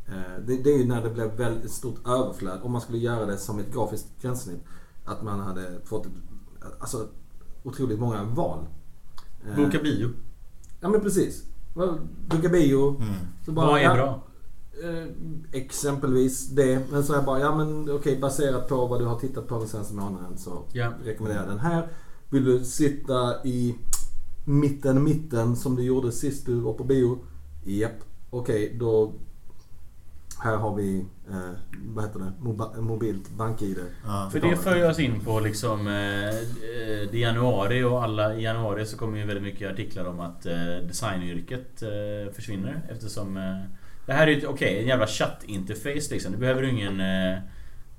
Eh, det, det är ju när det blev väldigt stort överflöd. Om man skulle göra det som ett grafiskt gränssnitt. Att man hade fått alltså, otroligt många val. Eh, Boka bio. Ja men precis. Boka bio. Mm. Så Vad är ja, bra? Eh, exempelvis det. Men så här bara, ja men okej baserat på vad du har tittat på den senaste månaden så Ja. rekommenderar jag den här. Vill du sitta i mitten, mitten som du gjorde sist du var på bio? Japp. Okej, då... Här har vi, eh, vad heter det, Moba- mobilt bank-id. Ja. För det för oss in på liksom eh, eh, Det är januari och alla i januari så kommer ju väldigt mycket artiklar om att eh, designyrket eh, försvinner eftersom eh, Det här är ju okej, en jävla chattinterface liksom. Det behöver du ingen eh,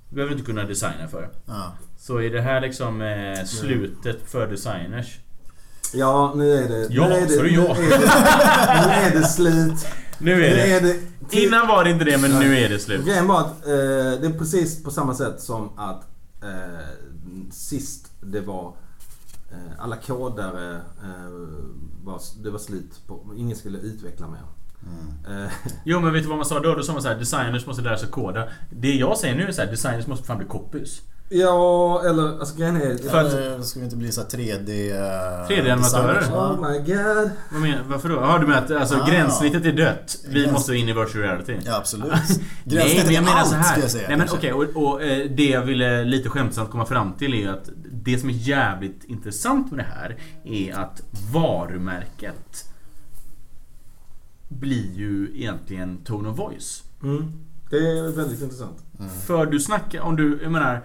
Du behöver inte kunna designa för. Ja. Så är det här liksom eh, slutet för designers? Ja, nu är det... Ja, nu är det, sa du nu, ja? är det, nu är det slut. Nu är det! är det Innan var det inte det men nu är det slut. Grejen var att eh, det är precis på samma sätt som att eh, sist det var eh, alla kodare eh, var, det var slut på. Ingen skulle utveckla mer. Mm. Eh, Jo men vet du vad man sa då? Då sa man så här, designers måste lära sig koda. Det jag säger nu är så här, designers måste fan bli copies. Ja, eller alltså grejen är... För att- Eller ska vi inte bli så här 3D... eh, 3D-animatörer? designers? Oh my god. Vad menar, varför då? Jaha du menar att alltså, Ah. gränssnittet är dött? Vi Gräns- måste in i virtual reality? ja, absolut. Nej Gränssnittet men jag är menar allt, så här. ska jag säga. Nej men okej och, och eh, det jag ville lite skämtsamt komma fram till är att det som är jävligt intressant med det här är att varumärket blir ju egentligen tone of voice. Mm. Det är väldigt intressant. Mm. För du snackar, om du, jag menar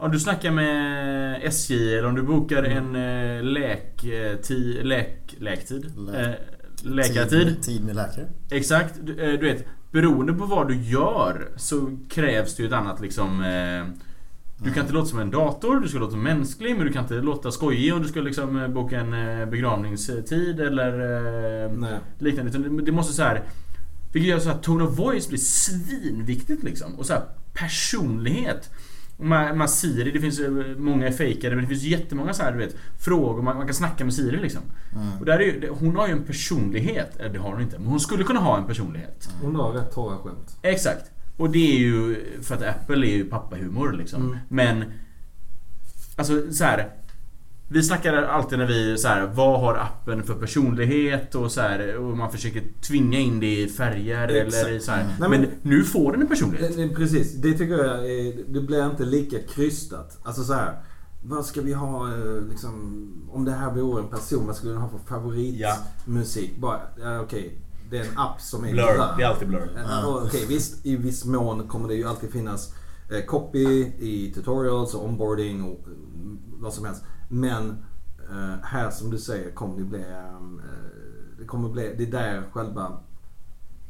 Om du snackar med SJ eller om du bokar en eh, läktid, läk, läktid? Lä- Eh, läkartid? Tid, tid med läkare. Exakt. Du, eh, du vet, beroende på vad du gör så krävs det ju ett annat liksom... Eh, du kan inte låta som en dator, du ska låta mänsklig men du kan inte låta skojig om du ska liksom eh, boka en eh, begravningstid eller eh, Nej. liknande. Det måste så här Vilket gör så att tone of voice blir svinviktigt liksom. Och så här personlighet. Med Siri, det finns många fejkade men det finns jättemånga så här, du vet Frågor, man, man kan snacka med Siri liksom. Mm. Och där är ju, hon har ju en personlighet, eller det har hon inte, men hon skulle kunna ha en personlighet. Hon har rätt torra skämt. Exakt. Och det är ju, för att Apple är ju pappahumor liksom. Mm. Men Alltså så här. Vi snackar alltid när vi så här, vad har appen för personlighet och så här, och man försöker tvinga in det i färger Exakt. eller så här. Mm. Nej, Men, men- nu får den en personlighet. Det, det, precis, det tycker jag är, det blir inte lika krystat. Alltså så här. Vad ska vi ha eh, liksom, om det här vore en person, vad skulle den ha för favoritmusik? Bara, ja, okej, det är en app som är Blur, det är alltid blur. Eh, och Okej, visst, i viss mån kommer det ju alltid finnas eh, copy i tutorials och onboarding och vad som helst. Men eh, här som du säger kommer det bli, eh, det kommer bli, det är där själva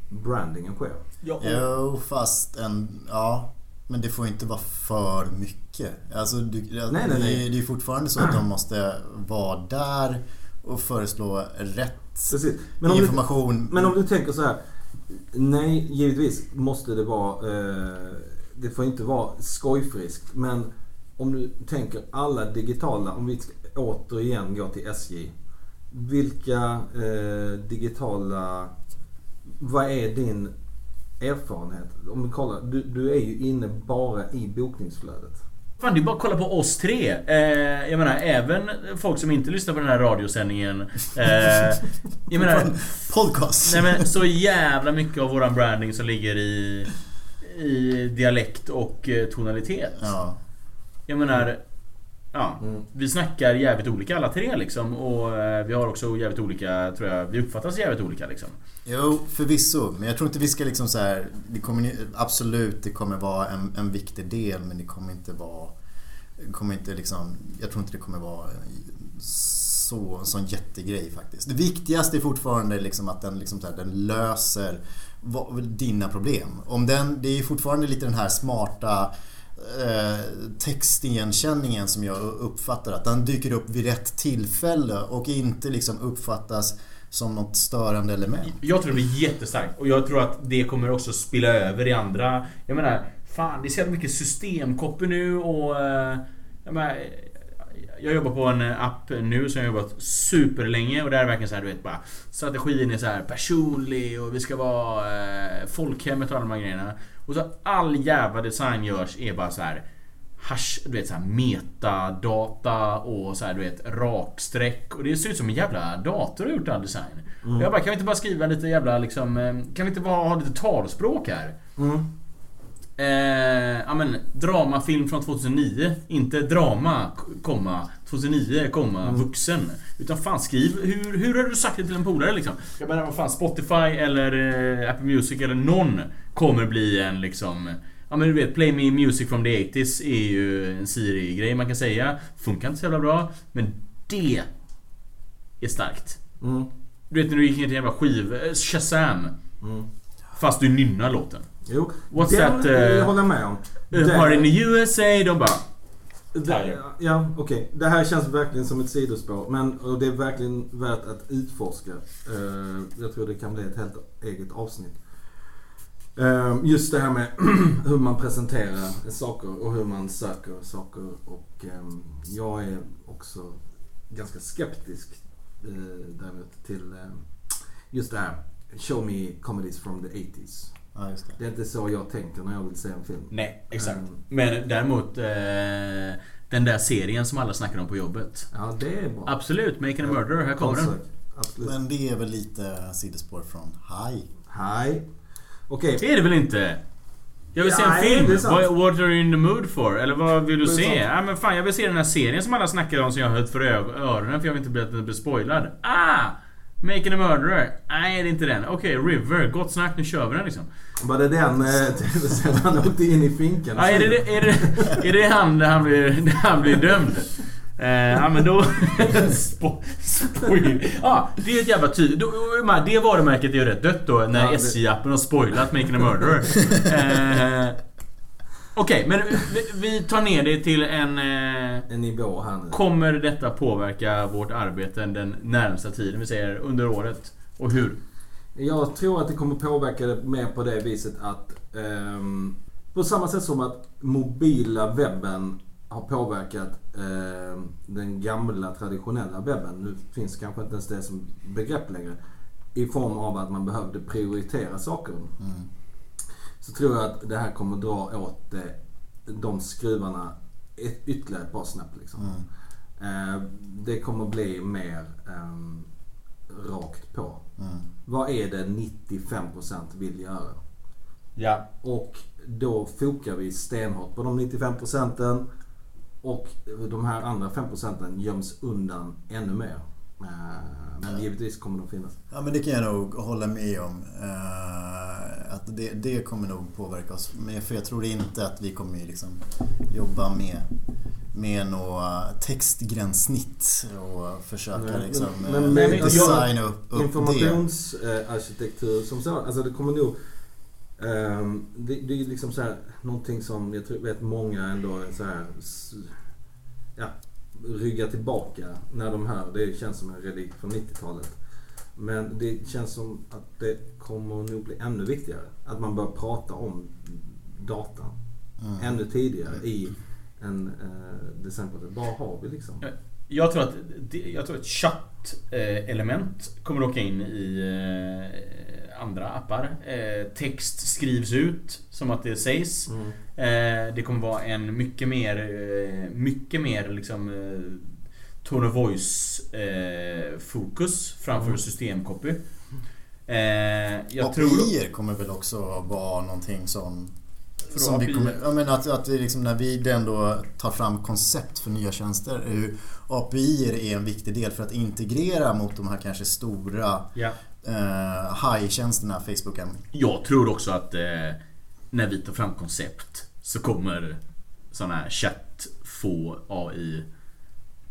brandingen sker. Ja, Jo, fast en... Ja. Men det får inte vara för mycket. Alltså, du, Nej, nej, nej. Det, är- fortfarande så att de måste vara där och föreslå rätt Precis. Men om, du, information. men om du tänker så här. Nej, givetvis måste det vara, eh, det får inte vara skojfriskt. Men om du tänker alla digitala, om vi ska återigen gå till SJ. vilka eh, digitala... Vad är din erfarenhet? Om vi kollar, du, du är ju inne bara i bokningsflödet. Fan det är bara att kolla på oss tre. Eh, jag menar även folk som inte lyssnar på den här radiosändningen. Eh, jag menar... Podcast. Nej men så jävla mycket av våran branding som ligger i... I dialekt och eh, tonalitet. Ja. Jag menar... Ja, Mm. vi snackar jävligt olika alla tre liksom. Och eh, vi har också jävligt olika, tror jag, vi uppfattas jävligt olika liksom. Jo, förvisso. Men jag tror inte vi ska liksom så här, det kommer, Absolut, det kommer vara en, en viktig del men det kommer inte vara... Kommer inte liksom, jag tror inte det kommer vara så, en sån jättegrej faktiskt. Det viktigaste är fortfarande liksom att den, liksom så här, den löser dina problem. Om den, det är fortfarande lite den här smarta Eh, textigenkänningen som jag uppfattar att den dyker upp vid rätt tillfälle och inte liksom uppfattas som något störande element. Jag tror det blir jättestarkt och jag tror att det kommer också spilla över i andra. Jag menar, fan det är så jävla mycket systemkoppor nu och... Eh, jag menar, jag jobbar på en app nu som jag har jobbat superlänge och där är det verkligen så här, du vet bara Strategin är så här personlig och vi ska vara eh, folkhemmet och alla de här grejerna. Och så all jävla design görs är bara så här hash, du vet så här metadata och så här, du vet raksträck och det ser ut som en jävla dator har gjort all design. Och jag bara, kan vi inte bara skriva lite jävla liksom, eh, kan vi inte bara ha lite talspråk här? Mm. Eh, ja men dramafilm från 2009. Inte drama, komma 2009, komma vuxen. Utan fan skriv, hur, hur har du sagt det till en polare liksom? Jag menar vad fan, Spotify eller eh, Apple Music eller någon kommer bli en liksom Ja men du vet, Play Me Music from the 80s är ju en Siri-grej man kan säga. Funkar inte så jävla bra. Men det är starkt. Mm. Du vet när du gick ner till en jävla skiv... eh, Shazam. Mm. Fast du nynnar låten. Jo, What's den that, eh, jag håller jag med om. Uh, Party in the USA, de bara... Det, ja, okej. Det här känns verkligen som ett sidospår. Men och det är verkligen värt att utforska. Eh, jag tror det kan bli ett helt eget avsnitt. Eh, just det här med hur man presenterar saker och hur man söker saker. Och ehm, jag är också ganska skeptisk uh, däremot till eh, just det här. Show me comedies from the 80s. Ja, just det. Det är inte så jag tänker när jag vill se en film. Nej, exakt. Mm. Men däremot... Eh, den där serien som alla snackar om på jobbet. Ja, det är bra. Absolut, Making a Murderer. Här kommer den. Absolut. Men det är väl lite sidospår från High. Hej. Okej. Det är det väl inte? Jag vill se en Nej, film. What, what are you in the mood for? Eller vad vill du se? sant. Ja men fan jag vill se den här serien som alla snackar om som jag har hört för ö- öronen för jag vill inte bli, blir spoilad. Ah! Making a Murderer. Nej det är inte den. Okej, River. Gott snack, nu kör vi den liksom. Var det den eh, tv-serien han åkte in i finkan? Ja, är, det, är, det, är det han där han blir, där han blir dömd? Eh, ja men då... Spo, spoil. Ja, det är ett jävla tydligt... Det varumärket är ju rätt dött då när Ja, SJ-appen har spoilat Making a Murderer. Eh, Okej, men vi, vi tar ner det till en... Eh, En nivå här nu. kommer detta påverka vårt arbete den närmsta tiden? Vi säger under året. Och hur? Jag tror att det kommer påverka det mer på det viset att... ehm, på samma sätt som att mobila webben har påverkat ehm, den gamla traditionella webben. Nu finns kanske inte ens det som begrepp längre. I form av att man behövde prioritera saker. Mm. Så tror jag att det här kommer dra åt eh, de skruvarna ett, ytterligare ett par snäpp. Liksom. Mm. Eh, det kommer bli mer ehm, rakt på. Mm. Vad är det 95% vill göra? Ja. Och då fokar vi stenhårt på de 95 procenten. Och de här andra 5 procenten göms undan ännu mer. Eh, Men givetvis kommer de finnas. Ja men det kan jag nog hålla med om. Eh, att det, det kommer nog påverka oss. Men för jag tror inte att vi kommer ju liksom jobba med, med några textgränssnitt och försöka Nej, liksom men- eh, men- men- designa upp, upp. Informationsarkitektur som så. Alltså det kommer nog... ehm, det, det är liksom så här någonting som jag tror, vet många ändå är så här, ja, ryggar tillbaka när de hör. Det känns som en relik från 90-talet. Men det känns som att det kommer nog bli ännu viktigare. Att man börjar prata om datan Mm. ännu tidigare i en uh, designprocess. Vad har vi liksom? Ja. Jag tror att, jag tror att chatt-element kommer åka in i eh, andra appar. Eh, Text skrivs ut som att det sägs. Mm. Eh, Det kommer vara en mycket mer, eh, mycket mer liksom eh, Tone of voice eh, fokus framför Mm. systemcopy. Eh, Jag tror... API kommer väl också vara någonting som... Som vi kommer, jag menar att, att det liksom när vi ändå tar fram koncept för nya tjänster. Hur API är en viktig del för att integrera mot de här kanske stora Ja. eh, high-tjänsterna Facebook är. Jag tror också att eh, när vi tar fram koncept så kommer sån här chatt få AI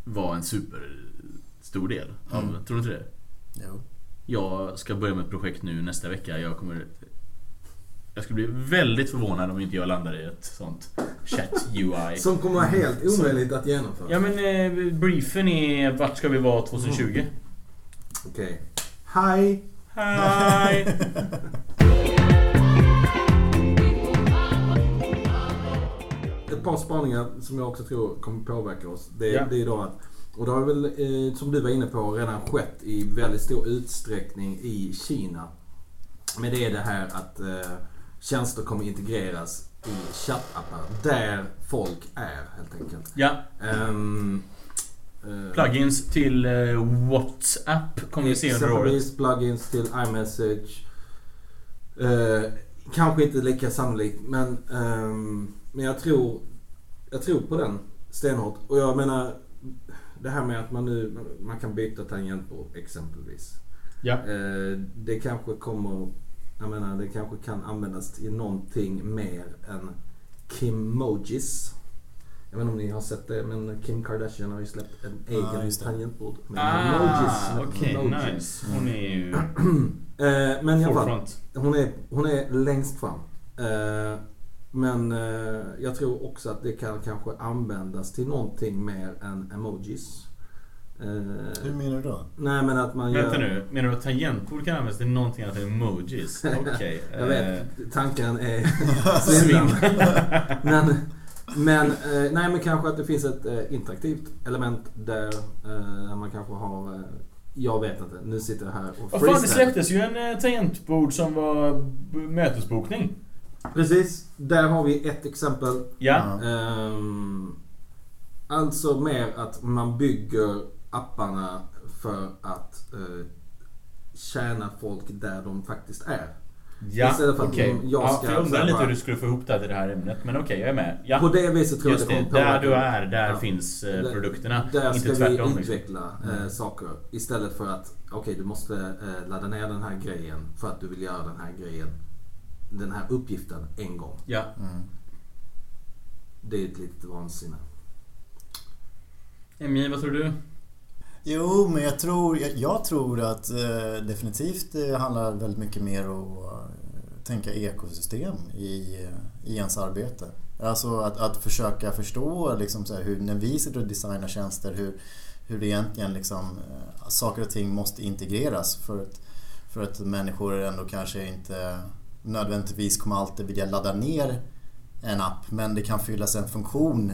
vara en superstor del. av Mm. Tror du inte det? Jo. Jag ska börja med ett projekt nu nästa vecka. Jag kommer... Jag skulle bli väldigt förvånad om inte jag landar i ett sånt chat UI. Som kommer vara helt omöjligt att genomföra. Ja men eh, briefen är vart ska vi vara 2020? Okej. Hi! Hej! par spaningar som jag också tror kommer påverka oss. Det, Ja. det är då att, och det har väl, eh, som du var inne på, redan skett i väldigt stor utsträckning i Kina. Men det är det här att eh, tjänster kommer integreras i chattappar där folk är helt enkelt. Ja, eh, plugins till eh, WhatsApp kommer vi se under året. Plugins till iMessage. Eh, kanske inte lika sannolikt men, ehm, men jag tror jag tror på den stenhårt. Och jag menar det här med att man nu man kan byta tangentbord exempelvis. Ja. Eh, det kanske kommer jag menar det kanske kan användas till någonting mer än Kimmojis. Jag vet inte om ni har sett det men Kim Kardashian har ju släppt en Ja, egen det. tangentbord med Ah, emojis. okej, Emojis. nice. Hon är ju Eh, men i alla fall, hon är, hon är längst fram. Eh, men eh, jag tror också att det kan kanske användas till någonting mer än emojis. Eh, Hur menar du då? nej men att man Vänta gör... nu, menar du att tangentbord kan användas till någonting annat än emojis? Okej. Jag vet, eh, tanken är svindlande. men, men, eh, nej men kanske att det finns ett eh, interaktivt element där eh, man kanske har... Eh, jag vet inte, nu sitter jag här och Vad fan, det freestylar. släpptes ju en eh, tangentbord som var mötesbokning. Precis, där har vi ett exempel. Ja. Ehm, alltså mer att man bygger apparna för att eh, tjäna folk där de faktiskt är. Ja, Istället för att okej. jag- jag Ja, ska jag undrar lite hur du skulle få ihop det till det här ämnet. Men okej, jag är med. Ja. På det viset tror Just jag det, det kommer där du är, där Ja. finns eh, Där- produkterna. Där inte ska vi tvärtom. Liksom. utveckla eh, saker. Istället för att, okej du måste eh, ladda ner den här grejen för att du vill göra den här grejen. Den här uppgiften en gång. Ja. Mm. Det är ett litet vansinne. Emi, vad tror du? Jo, men jag tror, jag, jag tror att eh, definitivt det handlar väldigt mycket mer om att eh, tänka ekosystem i, i ens arbete. Alltså att, att försöka förstå liksom så här, hur, när vi sitter och designar tjänster, hur, hur det egentligen liksom, eh, saker och ting måste integreras för att, för att människor ändå kanske inte nödvändigtvis kommer alltid vilja ladda ner en app men det kan fyllas en funktion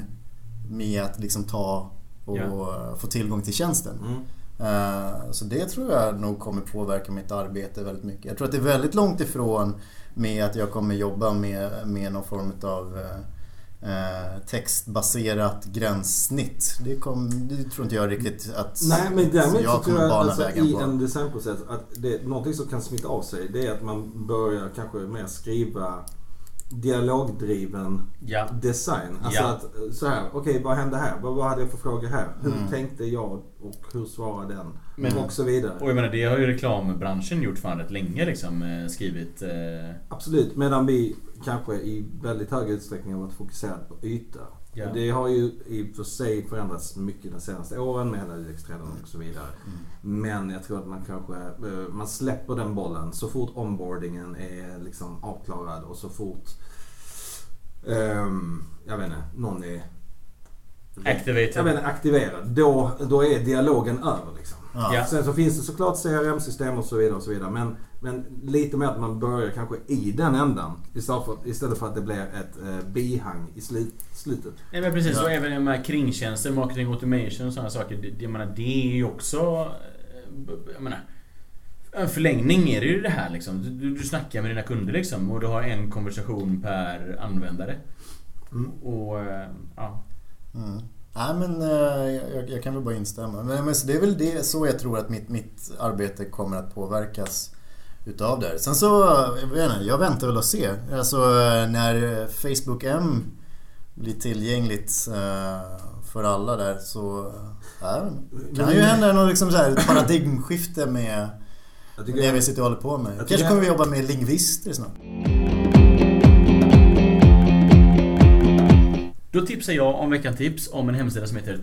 med att liksom ta och Ja. få tillgång till tjänsten. Mm. Eh, Så det tror jag nog kommer påverka mitt arbete väldigt mycket. Jag tror att det är väldigt långt ifrån med att jag kommer jobba med, med någon form av eh, textbaserat gränssnitt. Det, kom, det tror inte jag riktigt att Nej men så, jag kommer jag bana alltså, vägen i på. en designprocess att det någonting som kan smitta av sig. Det är att man börjar kanske mer skriva dialogdriven Ja. design. Alltså Ja. att så här, okej vad hände här? Vad, vad hade jag för frågor här? Hur Mm. tänkte jag och hur svarade den? Men- och så vidare. Och jag menar, det har ju reklambranschen gjort fan rätt länge liksom. eh, Skrivit... Eh, Absolut, medan vi kanske i väldigt hög utsträckning har varit fokuserade på yta. Ja. Det har ju i och för sig förändrats mycket de senaste åren med hela UX-trenden och så vidare. Mm. Men jag tror att man kanske, eh, man släpper den bollen så fort onboardingen är liksom avklarad och så fort, ehm, jag vet inte, någon är Activated. Jag menar aktiverad. Då, då är dialogen över liksom. Ja. Ja. Sen så finns det såklart CRM-system och så vidare. och så vidare. Men, men lite mer att man börjar kanske i den ändan. Istället för, istället för att det blir ett eh, bihang i slut, slutet. Nej men precis, Ja. och även de här kringtjänster, marketing automation och sådana saker. Det, det, menar, det är ju också... eh, Jag menar, en förlängning är det ju det här liksom. Du, du snackar med dina kunder liksom och du har en konversation per användare. Mm. Och eh, ja. Mm. Nej men eh, jag, jag kan väl bara instämma. Men, men det är väl det, så jag tror att mitt, mitt arbete kommer att påverkas utav det här. Sen så, jag vet inte, jag väntar väl och ser. Alltså eh, när Facebook M blir tillgängligt eh, för alla där så ja, kan ju hända något liksom så här, ett paradigmskifte med det vi sitter och håller på med. Kanske kommer vi jobba med lingvister snart. Då tipsar jag om veckans tips om en hemsida som heter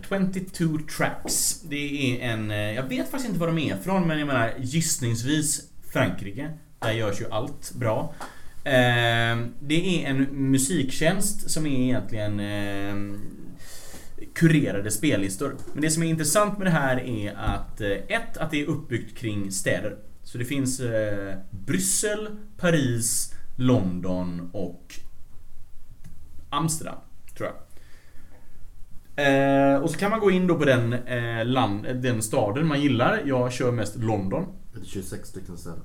22 Tracks. Det är en... Eh, jag vet faktiskt inte var de är ifrån men jag menar gissningsvis Frankrike. Där görs ju allt bra. Eh, det är en musiktjänst som är egentligen eh, kurerade spellistor. Men det som är intressant med det här är att ett, att det är uppbyggt kring städer. Så det finns Bryssel, Paris, London och Amsterdam, tror jag. Eh, och så kan man gå in då på den, eh, land, den staden man gillar. Jag kör mest London. det är 26 stycken städer.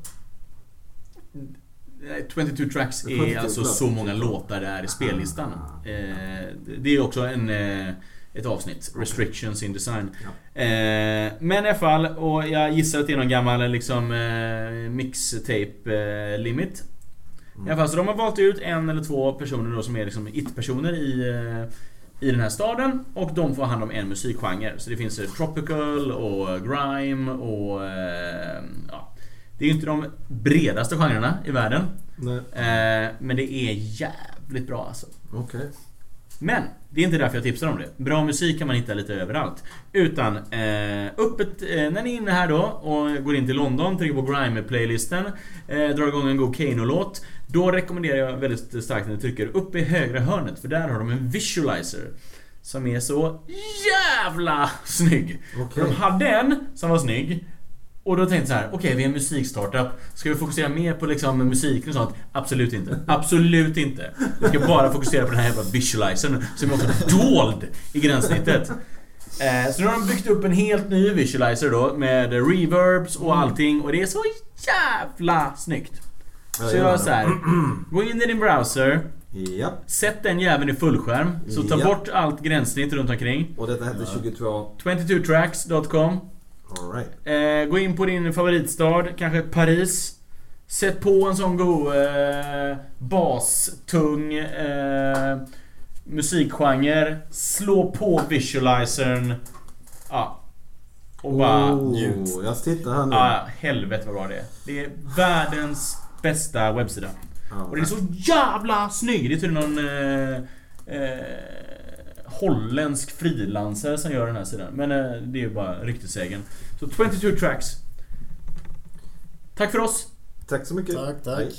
Eh, 22 tracks 22, är alltså förlåt. så många låtar det är i spellistan. Eh, det är också en, eh, ett avsnitt. Restrictions in design. Eh, men i alla fall, och jag gissar att det är någon gammal liksom eh, mixtape limit. I alla fall, så de har valt ut en eller två personer då som är liksom it-personer i, eh, i den här staden. Och de får hand om en musikgenre. Så det finns eh, tropical och grime och... Eh, ja. Det är ju inte de bredaste genrerna i världen. Nej. Men det är jävligt bra alltså. Okej. Men det är inte därför jag tipsar om det. Bra musik kan man hitta lite överallt. Utan eh, öppet, eh, när ni är inne här då och går in till London, trycker på Grime-playlisten, eh, drar igång en god Kano-låt. Då rekommenderar jag väldigt starkt när ni trycker upp i högra hörnet för där har de en visualizer. Som är så jävla snygg. Okej. De hade en som var snygg. Och då tänkte jag så här: okej vi är en musikstartup. Ska vi fokusera mer på liksom musiken och sånt? Absolut inte. Absolut inte. Vi ska bara fokusera på den här jävla visualizern som är också dold i gränssnittet. Eh, så nu har de byggt upp en helt ny visualizer då med reverbs och allting och det är så jävla snyggt. Så jag så här, gå in i din browser, Ja. sätt den jäveln i fullskärm. Så ta Ja. bort allt gränssnitt runt omkring. Och detta hette 22... 22tracks.com Alright. Eh, gå in på din favoritstad, kanske Paris. Sätt på en sån god eh, bastung eh, musikgenre. Slå på visualizern. Ja. Och bara... oh, njut. Jag tittar här nu. Ja, helvete vad bra det är. Det är världens bästa webbsida. Alright. Och den är så jävla snygg! Det är tydligen någon eh, eh, holländsk frilansare som gör den här sidan. Men eh, det är ju bara ryktessägen. Så 22 tracks. Tack för oss! Tack så mycket. Tack, tack. Hej.